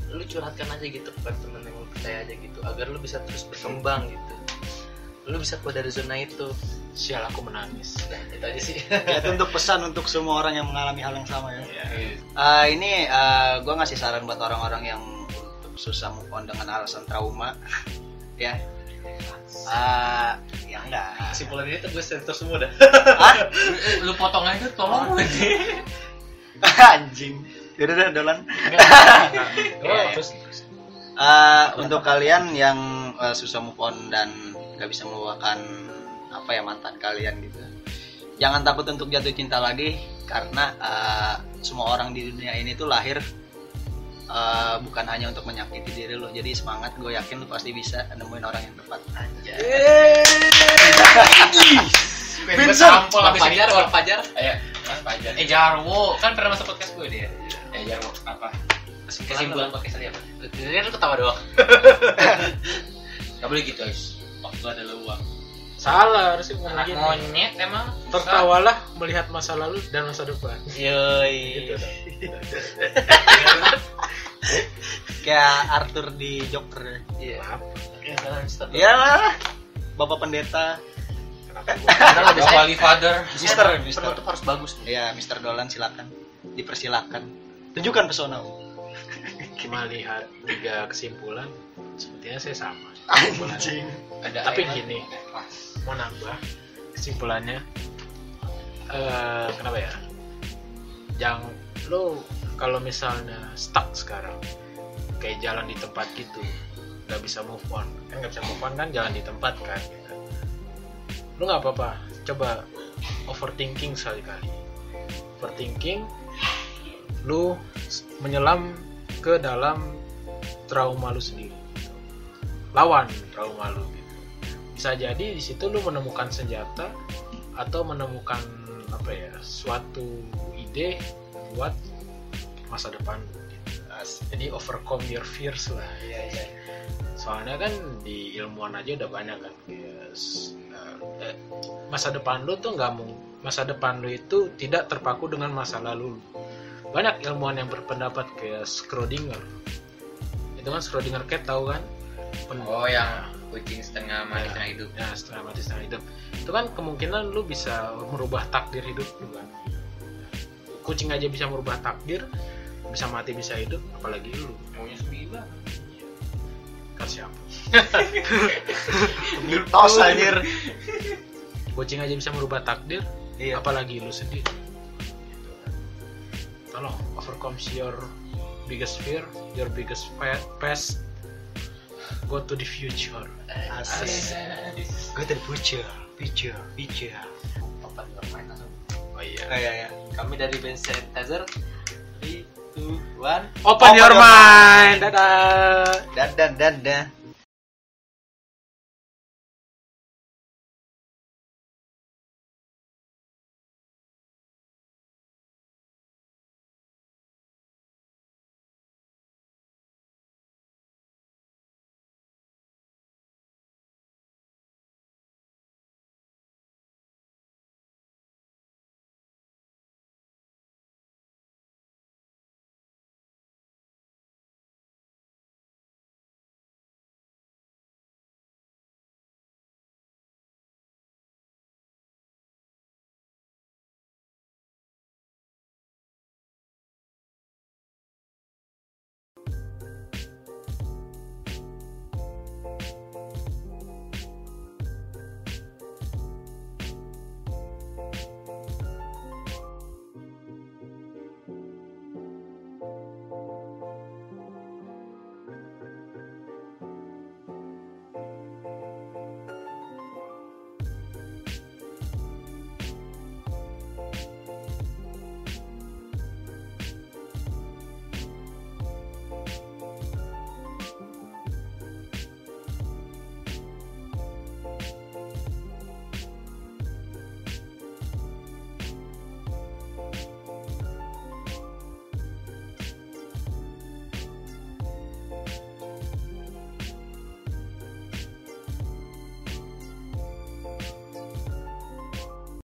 lu curhatkan aja gitu kepada temen yang lu percaya aja gitu agar lu bisa terus berkembang gitu lu bisa keluar dari zona itu Sial aku menangis. Nah, itu aja sih. Ya, itu untuk pesan untuk semua orang yang mengalami hal yang sama ya. Ya. Eh, ini gue ngasih saran buat orang-orang yang untuk susah move on dengan alasan trauma, ya. Eh, ya enggak. Kesimpulan ini tuh gue sensor semua dah. Hah? Lu potong aja tolong aja. Anjing. Yaudah udah dolan. Oh, terus Eh, untuk kalian yang eh, susah move on dan gak bisa melupakan apa ya mantan kalian gitu, jangan takut untuk jatuh cinta lagi karena eh, semua orang di dunia ini tuh lahir eh, bukan hanya untuk menyakiti diri lo. Jadi semangat, gue yakin lo pasti bisa nemuin orang yang tepat. Anjay. Vincent. Bang ini. Fajar, Bang Fajar. Ayo, Mas Fajar. Eh Jarwo, kan pernah masuk podcast gue dia. Eh Jarwo, apa? Kesimpulan apa? Ini lu ketawa doang. Gak boleh gitu guys. Waktu adalah uang. salah harusnya Anak ngomong gini. monyet emang. Tertawalah melihat masa lalu dan masa depan. Yoi. Gitu kayak Arthur di Joker Iya. Maaf, Ya, ya lah bapak pendeta kenapa Ada Holy Father. Mister Mister penutup harus bagus. ya Mister Dolan silakan dipersilakan tunjukkan pesona cuma lihat tiga kesimpulan sepertinya saya sama. Anjing. Ada Tapi gini. mau nambah kesimpulannya eh kenapa ya? Jangan lo kalau misalnya stuck sekarang kayak jalan di tempat gitu nggak bisa move on. Kan nggak bisa move on kan jalan di tempat kan gitu. lo nggak apa-apa coba overthinking sekali-kali. Overthinking lu menyelam ke dalam trauma lu sendiri gitu. lawan trauma lu gitu bisa jadi di situ lu menemukan senjata atau menemukan apa ya suatu ide buat masa depan lu, gitu. jadi overcome your fears lah iya iya soalnya kan di ilmuwan aja udah banyak kan kayak s- eh, masa depan lu tuh nggak mau masa depan lu itu tidak terpaku dengan masa lalu lu. Banyak ilmuwan yang berpendapat kayak Schrödinger itu kan Schrödinger cat tahu kan Pen- Oh yang kucing setengah mati Ya. setengah hidup. ya setengah mati setengah hidup itu kan kemungkinan lu bisa merubah takdir hidup lu kan kucing aja bisa merubah takdir bisa mati bisa hidup apalagi lu Maunya sendiri bang. kan siapa mitos anjir kucing aja bisa merubah takdir iya apalagi lu sendiri. Tolong overcome your biggest fear your biggest pa- past go to the future. Asik gue tadi future. Future. Future. Nggak main langsung. oh iya. Oh, iya, iya. Kami dari band Sanitizer. 3, 2, 1. open your mind. dadah. Dan dan dan dan